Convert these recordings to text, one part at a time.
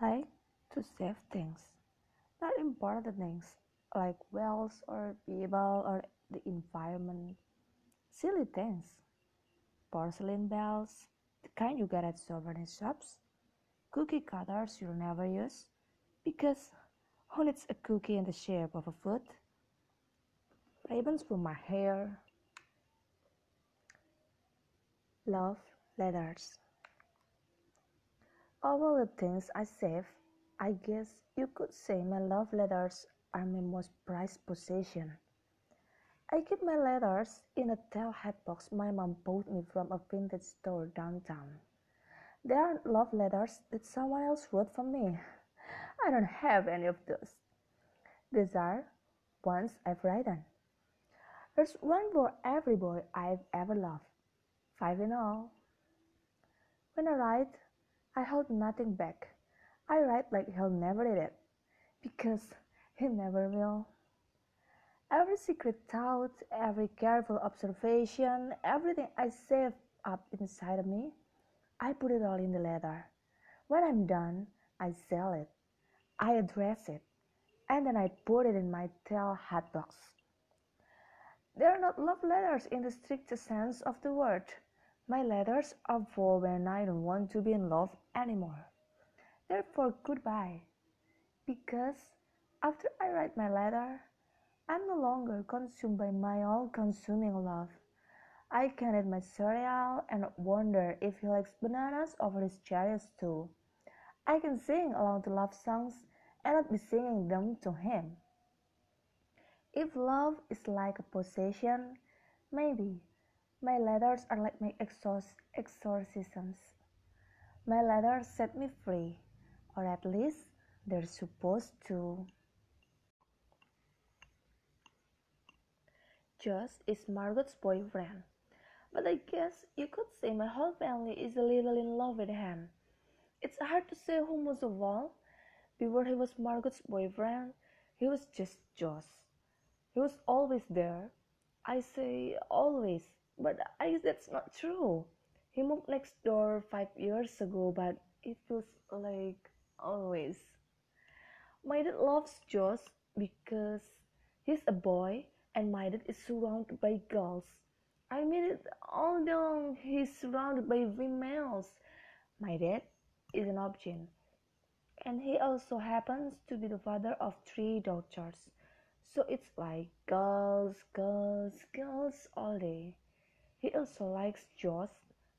like to save things, not important things like wealth or people or the environment. Silly things, porcelain bells, the kind you get at souvenir shops, cookie cutters you'll never use, because oh, who needs a cookie in the shape of a foot? Ribbons for my hair. Love letters. Of all the things I save, I guess you could say my love letters are my most prized possession. I keep my letters in a tail hat box my mom bought me from a vintage store downtown. They aren't love letters that someone else wrote for me. I don't have any of those. These are ones I've written. There's one for every boy I've ever loved, five in all. When I write, I hold nothing back. I write like he'll never read it, because he never will. Every secret thought, every careful observation, everything I save up inside of me, I put it all in the letter. When I'm done, I sell it, I address it, and then I put it in my tail hat box. They are not love letters in the strictest sense of the word. My letters are for when I don't want to be in love anymore. They're for goodbye. Because after I write my letter, I'm no longer consumed by my all consuming love. I can eat my cereal and wonder if he likes bananas over his cherries too. I can sing along to love songs and not be singing them to him. If love is like a possession, maybe my letters are like my exorcisms. My letters set me free, or at least they're supposed to. Josh is Margot's boyfriend, but I guess you could say my whole family is a little in love with him. It's hard to say who most of all. Before he was Margot's boyfriend, he was just Josh. He was always there. I say always but I guess that's not true. He moved next door five years ago, but it feels like always. My dad loves Josh because he's a boy and my dad is surrounded by girls. I mean it although he's surrounded by females. My dad is an option. And he also happens to be the father of three daughters. So it's like girls, girls, girls all day. He also likes Josh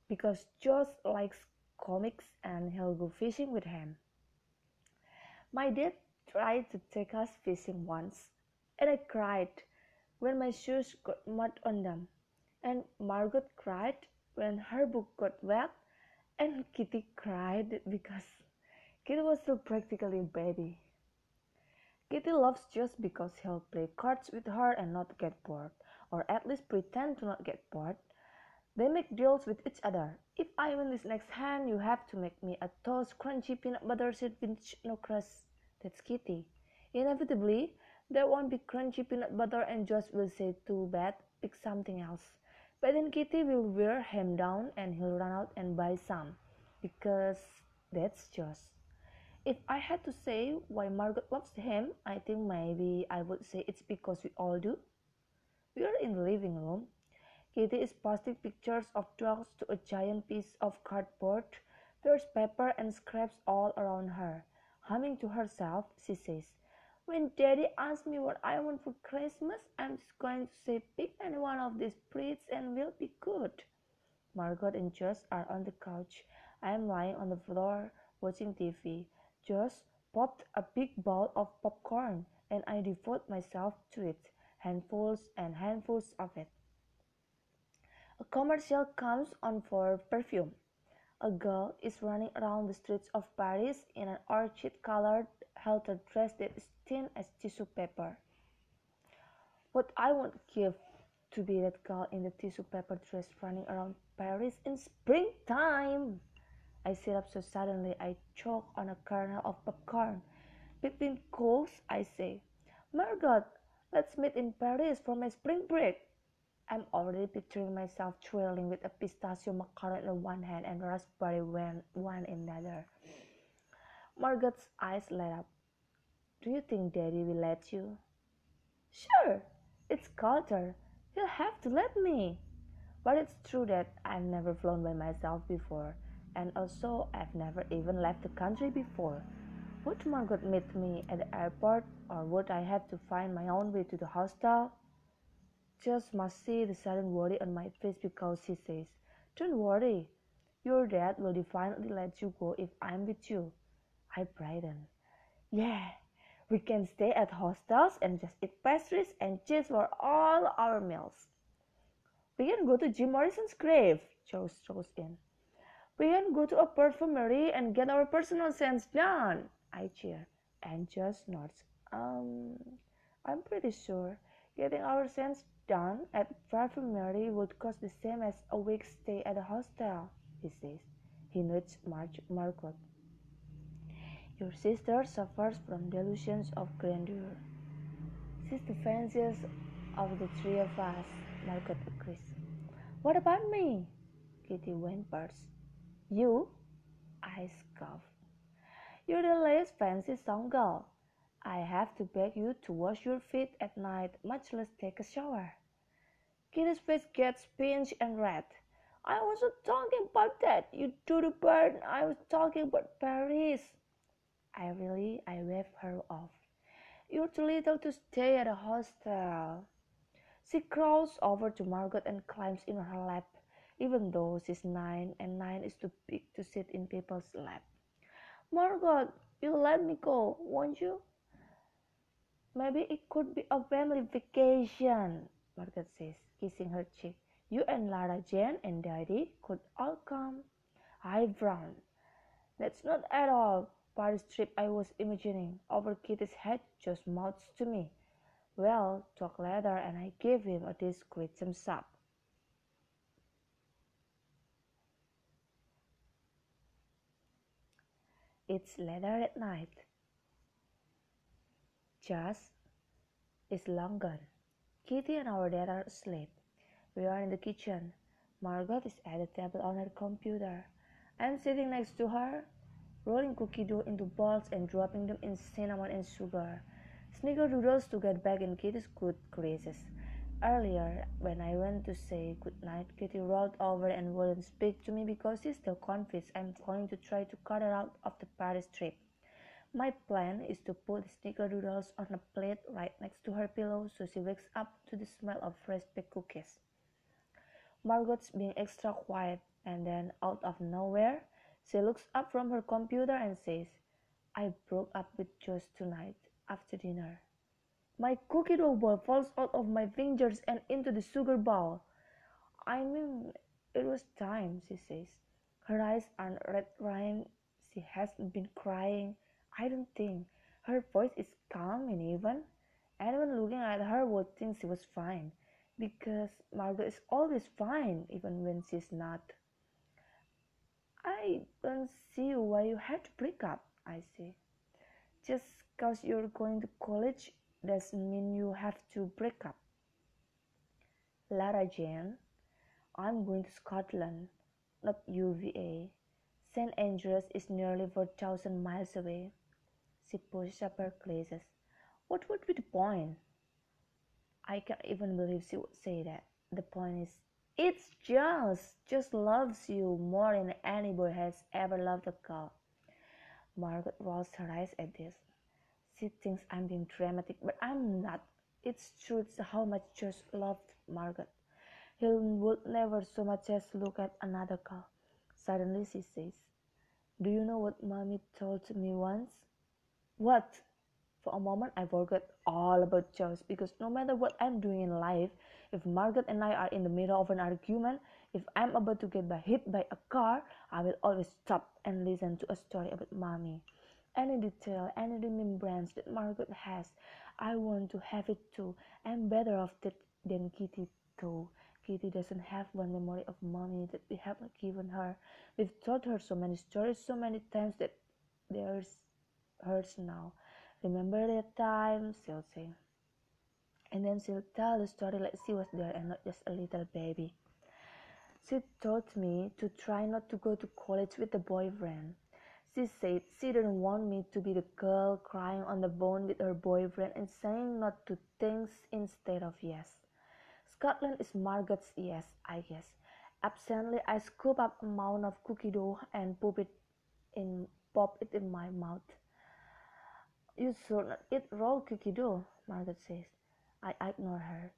because Josh likes comics and he'll go fishing with him. My dad tried to take us fishing once, and I cried when my shoes got mud on them, and Margot cried when her book got wet, and Kitty cried because Kitty was still practically a baby. Kitty loves Josh because he'll play cards with her and not get bored, or at least pretend to not get bored they make deals with each other. If I win this next hand, you have to make me a toast crunchy peanut butter sandwich no crust. That's Kitty. Inevitably, there won't be crunchy peanut butter and Josh will say too bad, pick something else. But then Kitty will wear him down and he'll run out and buy some. Because that's Josh. If I had to say why Margot loves him, I think maybe I would say it's because we all do. We are in the living room. Kitty is posting pictures of dogs to a giant piece of cardboard. There's paper and scraps all around her. Humming to herself, she says, When Daddy asks me what I want for Christmas, I'm just going to say, Pick any one of these breeds and we'll be good. Margot and Josh are on the couch. I am lying on the floor watching TV. Josh popped a big bowl of popcorn and I devote myself to it, handfuls and handfuls of it. A commercial comes on for perfume. A girl is running around the streets of Paris in an orchid-colored halter dress that is thin as tissue paper. What I would give to be that girl in the tissue paper dress running around Paris in springtime. I sit up so suddenly I choke on a kernel of popcorn. Between coughs, I say, Margot, let's meet in Paris for my spring break. I'm already picturing myself twirling with a pistachio macaron in one hand and raspberry one in the other. Margot's eyes light up. Do you think Daddy will let you? Sure, it's colder. He'll have to let me. But it's true that I've never flown by myself before, and also I've never even left the country before. Would Margot meet me at the airport, or would I have to find my own way to the hostel? Josh must see the sudden worry on my face because he says, Don't worry, your dad will definitely let you go if I'm with you. I brighten. Yeah, we can stay at hostels and just eat pastries and cheese for all our meals. We can go to Jim Morrison's grave, Josh throws in. We can go to a perfumery and get our personal scents done, I cheer, and Josh nods. Um, I'm pretty sure getting our scents done at perfumery would cost the same as a week's stay at a hostel, he says. He nudges Marge Margot. Your sister suffers from delusions of grandeur. She's the fanciest of the three of us, Margot agrees. What about me? Kitty whimpers. You? I scoff. You're the least fancy song girl. I have to beg you to wash your feet at night, much less take a shower. Kitty's face gets pinched and red. I wasn't talking about that, you do the bird. I was talking about Paris. I really, I wave her off. You're too little to stay at a hostel. She crawls over to Margot and climbs in her lap, even though she's nine and nine is too big to sit in people's lap. Margot, you'll let me go, won't you? Maybe it could be a family vacation, Margot says, kissing her cheek. You and Lara Jean and Daddy could all come. I frown. That's not at all Paris trip I was imagining. Over Kitty's head Josh mouths to me. Well, talk later, and I give him a discreet thumbs up. It's later at night. Josh is long gone. Kitty and our dad are asleep. We are in the kitchen. Margot is at the table on her computer. I'm sitting next to her, rolling cookie dough into balls and dropping them in cinnamon and sugar. Snickerdoodles to get back in Kitty's good graces. Earlier, when I went to say good night, Kitty rolled over and wouldn't speak to me because she's still convinced I'm going to try to cut her out of the Paris trip. My plan is to put the snickerdoodles on a plate right next to her pillow so she wakes up to the smell of fresh baked cookies. Margot's being extra quiet, and then out of nowhere, she looks up from her computer and says, I broke up with Josh tonight after dinner. My cookie dough ball falls out of my fingers and into the sugar bowl. I mean, it was time, she says. Her eyes are red rimmed. She hasn't been crying. I don't think. Her voice is calm and even. Anyone looking at her would think she was fine, because Margot is always fine, even when she's not. I don't see why you had to break up, I say. Just because you're going to college doesn't mean you have to break up. Lara Jean, I'm going to Scotland, not UVA. St. Andrews is nearly 4,000 miles away. She pushed up her glasses. What would be the point? I can't even believe she would say that. The point is, it's just, Josh loves you more than any boy has ever loved a girl. Margaret rolls her eyes at this. She thinks I'm being dramatic, but I'm not. It's true how much Josh loved Margot. He would never so much as look at another girl. Suddenly she says, Do you know what mommy told me once? What? For a moment, I forgot all about Josh because no matter what I'm doing in life, if Margaret and I are in the middle of an argument, if I'm about to get by hit by a car, I will always stop and listen to a story about mommy. Any detail, any remembrance that Margaret has, I want to have it too. I'm better off that than Kitty too. Kitty doesn't have one memory of mommy that we have given her. We've told her so many stories so many times that there's hers now. Remember that time? She'll say. And then she'll tell the story like she was there and not just a little baby. She taught me to try not to go to college with a boyfriend. She said she didn't want me to be the girl crying on the phone with her boyfriend and saying not to things instead of yes. Scotland is Margot's yes, I guess. Absently, I scoop up a mound of cookie dough and pop it in, pop it in my mouth. You should not eat raw cookie dough, Margot says. I ignore her.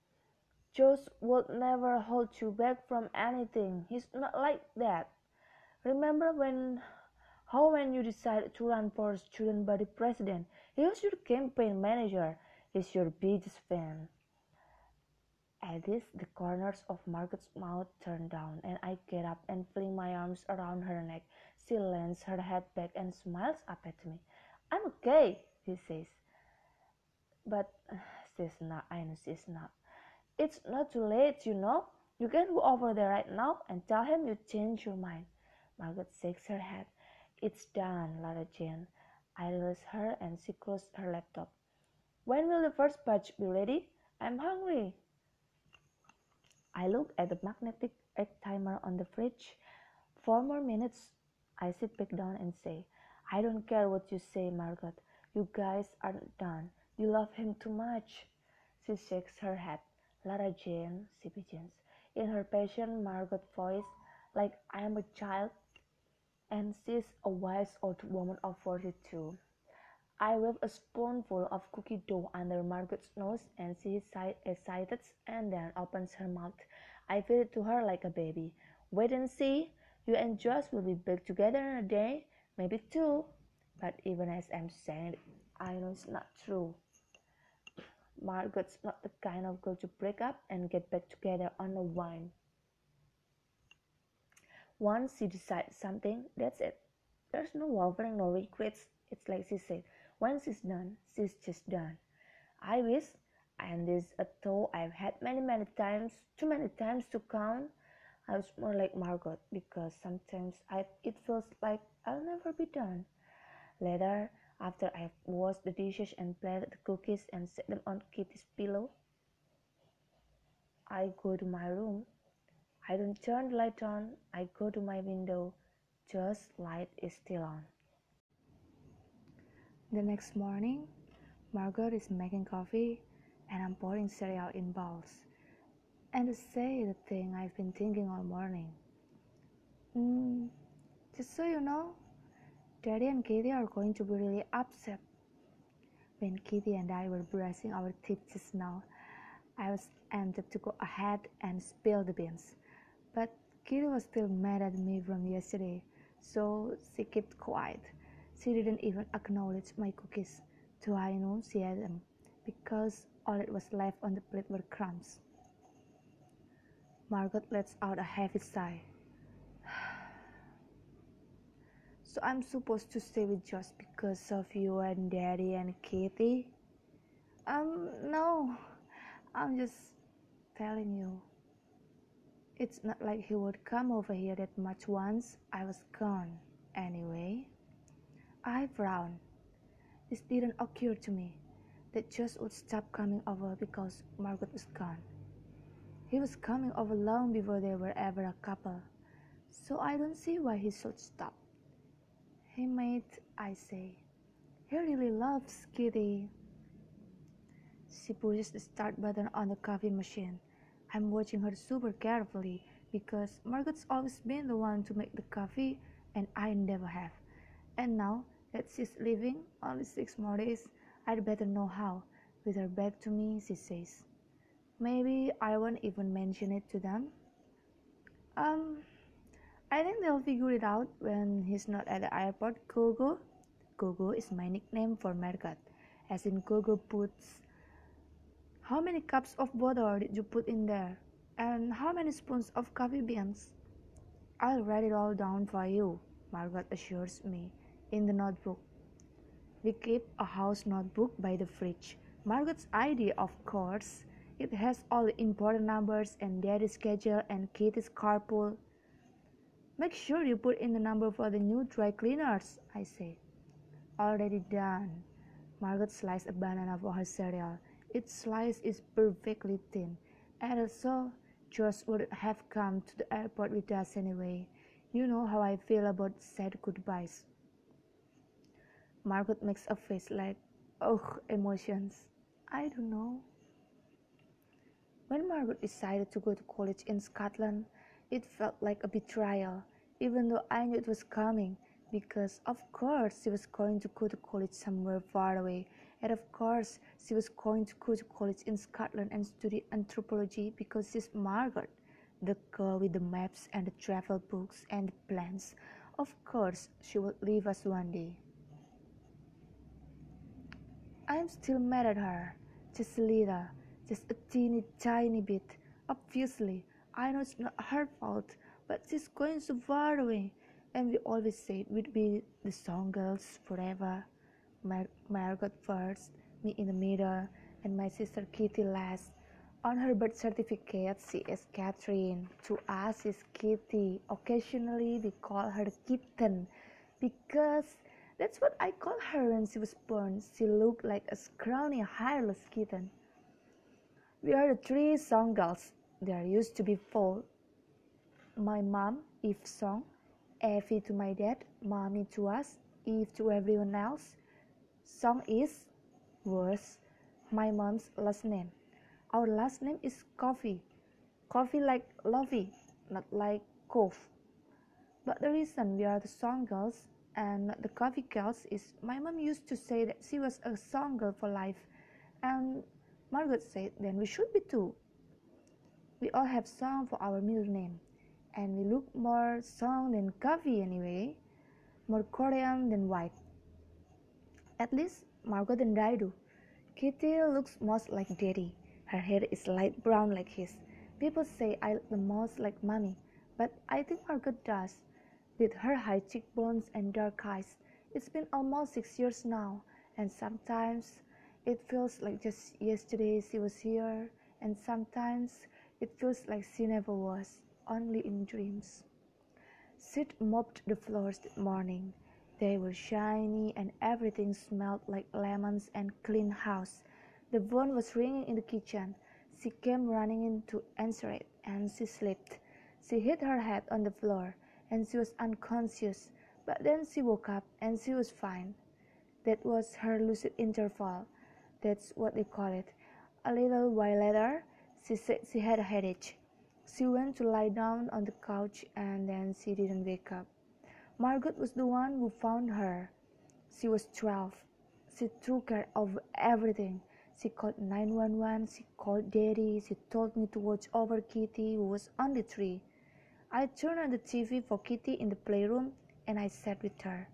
Josh would never hold you back from anything. He's not like that. Remember when how when you decided to run for student body president, he was your campaign manager. He's your biggest fan. At this, the corners of Margot's mouth turn down, and I get up and fling my arms around her neck. She leans her head back and smiles up at me. I'm okay, she says. But she's not. I know she's not. It's not too late, you know. You can go over there right now and tell him you changed your mind. Margot shakes her head. It's done, Lara Jean. I release her and she closes her laptop. When will the first batch be ready? I'm hungry. I look at the magnetic egg timer on the fridge. Four more minutes. I sit back down and say, I don't care what you say, Margot. You guys aren't done. You love him too much. She shakes her head. Lara Jean, she begins, in her passionate Margot voice, like I am a child, and she's a wise old woman of forty-two. I wave a spoonful of cookie dough under Margot's nose, and she excited uh, and then opens her mouth. I feed it to her like a baby. Wait and see. You and Josh will be back together in a day, maybe two. But even as I'm saying it, I know it's not true. Margot's not the kind of girl to break up and get back together on a whim. Once she decides something, that's it. There's no wavering, no regrets. It's like she said, when she's done, she's just done. I wish, and this a thought I've had many, many times, too many times to count. I was more like Margot because sometimes I, it feels like I'll never be done. Later, after I've washed the dishes and plated the cookies and set them on Kitty's pillow, I go to my room. I don't turn the light on. I go to my window. Josh's light is still on. The next morning, Margot is making coffee and I'm pouring cereal in bowls. And to say the thing I've been thinking all morning. Mm, just so you know, Daddy and Kitty are going to be really upset. When Kitty and I were brushing our teeth just now, I was tempted to go ahead and spill the beans. But Kitty was still mad at me from yesterday, so she kept quiet. She didn't even acknowledge my cookies, though I know she had them, because all that was left on the plate were crumbs. Margot lets out a heavy sigh. so I'm supposed to stay with Josh because of you and Daddy and Kitty? Um, no, I'm just telling you. It's not like he would come over here that much once I was gone, anyway. I frowned. This didn't occur to me that Josh would stop coming over because Margaret was gone. He was coming over long before they were ever a couple, so I don't see why he should stop. He might, I say. He really loves Kitty. She pushes the start button on the coffee machine. I'm watching her super carefully because Margot's always been the one to make the coffee and I never have. And now that she's leaving, only six more days, I'd better know how. With her back to me, she says. Maybe I won't even mention it to them. Um, I think they'll figure it out when he's not at the airport. Gogo. Gogo is my nickname for Margot, as in Gogo puts. How many cups of water did you put in there? And how many spoons of coffee beans? I'll write it all down for you, Margot assures me in the notebook. We keep a house notebook by the fridge. Margot's idea, of course. It has all the important numbers and daddy's schedule and Kitty's carpool. Make sure you put in the number for the new dry cleaners, I say. Already done. Margot sliced a banana for her cereal. Its slice is perfectly thin. And also, Josh would have come to the airport with us anyway. You know how I feel about sad goodbyes. Margaret makes a face like, oh, emotions. I don't know. When Margaret decided to go to college in Scotland, it felt like a betrayal, even though I knew it was coming, because of course she was going to go to college somewhere far away, and of course she was going to go to college in Scotland and study anthropology because she's Margaret, the girl with the maps and the travel books and the plans. Of course she would leave us one day. I'm still mad at her, just a little just a teeny tiny bit. Obviously, I know it's not her fault, but she's going so far away, and we always said we'd be the song girls forever. Mar- Margaret first, me in the middle, and my sister Kitty last. On her birth certificate, she is Catherine. To us, is Kitty. Occasionally, we call her kitten because that's what I call her when she was born. She looked like a scrawny, hairless kitten. We are the three song girls. There used to be four. My mom, Eve Song, Effie to my dad, mommy to us, Eve to everyone else. Song is was My mom's last name. Our last name is Covey. Covey like lovey, not like cove. But the reason we are the song girls and not the Covey girls is my mom used to say that she was a song girl for life and Margaret said, Then we should be too. We all have Song for our middle name, and we look more Song than Covey anyway, more Korean than white. At least Margaret and I do. Kitty looks most like Daddy. Her hair is light brown like his. People say I look the most like Mommy, but I think Margaret does. With her high cheekbones and dark eyes, it's been almost six years now, and sometimes it feels like just yesterday she was here, and sometimes it feels like she never was, only in dreams. Sid mopped the floors that morning. They were shiny and everything smelled like lemons and clean house. The phone was ringing in the kitchen. She came running in to answer it and she slipped. She hit her head on the floor and she was unconscious, but then she woke up and she was fine. That was her lucid interval. That's what they call it. A little while later, she said she had a headache. She went to lie down on the couch and then she didn't wake up. Margaret was the one who found her. She was 12. She took care of everything. She called 911, she called daddy, she told me to watch over Kitty, who was on the tree. I turned on the TV for Kitty in the playroom and I sat with her.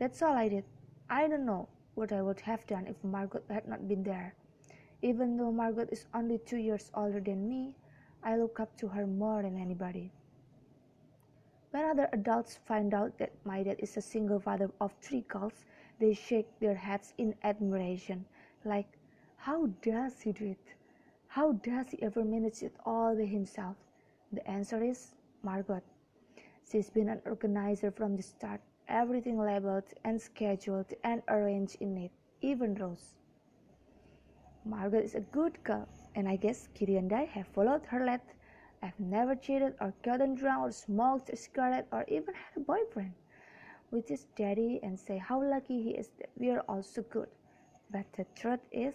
That's all I did. I don't know what I would have done if Margaret had not been there. Even though Margaret is only two years older than me, I look up to her more than anybody. When other adults find out that my dad is a single father of three girls, they shake their heads in admiration, like, how does he do it? How does he ever manage it all by himself? The answer is Margaret. She's been an organizer from the start everything labeled and scheduled and arranged in it, even Rose. Margaret is a good girl, and I guess Kitty and I have followed her lead. I've never cheated or gotten drunk or smoked or cigarette or even had a boyfriend. We just daddy and say how lucky he is that we are all so good. But the truth is,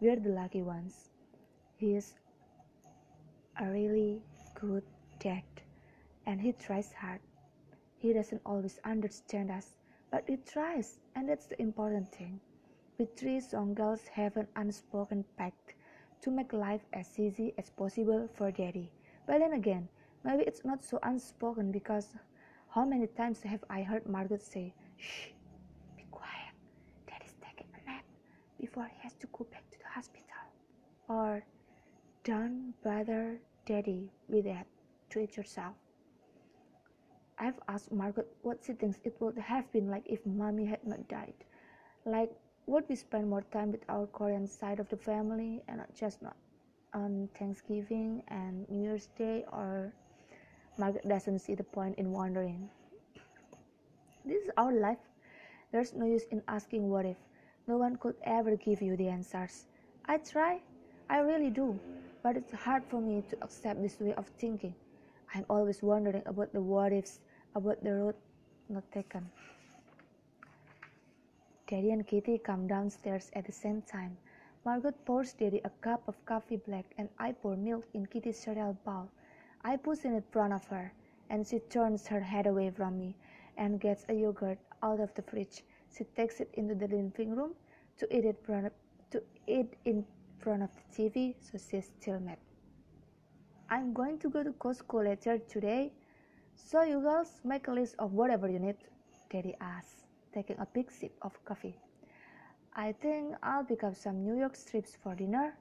we're the lucky ones. He is a really good dad, and he tries hard. He doesn't always understand us, but he tries, and that's the important thing. We three song girls have an unspoken pact to make life as easy as possible for Daddy. But then again, maybe it's not so unspoken because how many times have I heard Margaret say, Shh, be quiet, Daddy's taking a nap before he has to go back to the hospital. Or, don't bother Daddy with that, treat yourself. I've asked Margaret what she thinks it would have been like if mommy had not died. Like, would we spend more time with our Korean side of the family and not just not on Thanksgiving and New Year's Day? Or Margaret doesn't see the point in wondering. This is our life. There's no use in asking what if. No one could ever give you the answers. I try, I really do, but it's hard for me to accept this way of thinking. I'm always wondering about the what ifs about the road not taken. Daddy and Kitty come downstairs at the same time. Margot pours Daddy a cup of coffee black and I pour milk in Kitty's cereal bowl. I push in front of her, and she turns her head away from me and gets a yogurt out of the fridge. She takes it into the living room to eat it to eat in front of the TV, so she's still mad. I'm going to go to Costco later today, so you girls make a list of whatever you need. Daddy asks, taking a big sip of coffee. I think I'll pick up some New York strips for dinner.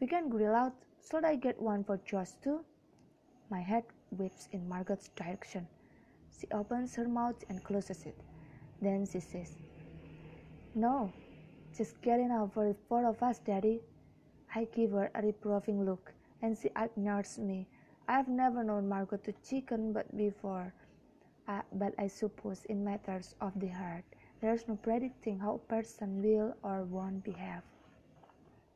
We can grill out. Should I get one for Josh too? My head whips in Margot's direction. She opens her mouth and closes it. Then she says, No, just get enough for the four of us, Daddy. I give her a reproving look, and she ignores me. I've never known Margot to chicken but before, uh, but I suppose in matters of the heart, there's no predicting how a person will or won't behave.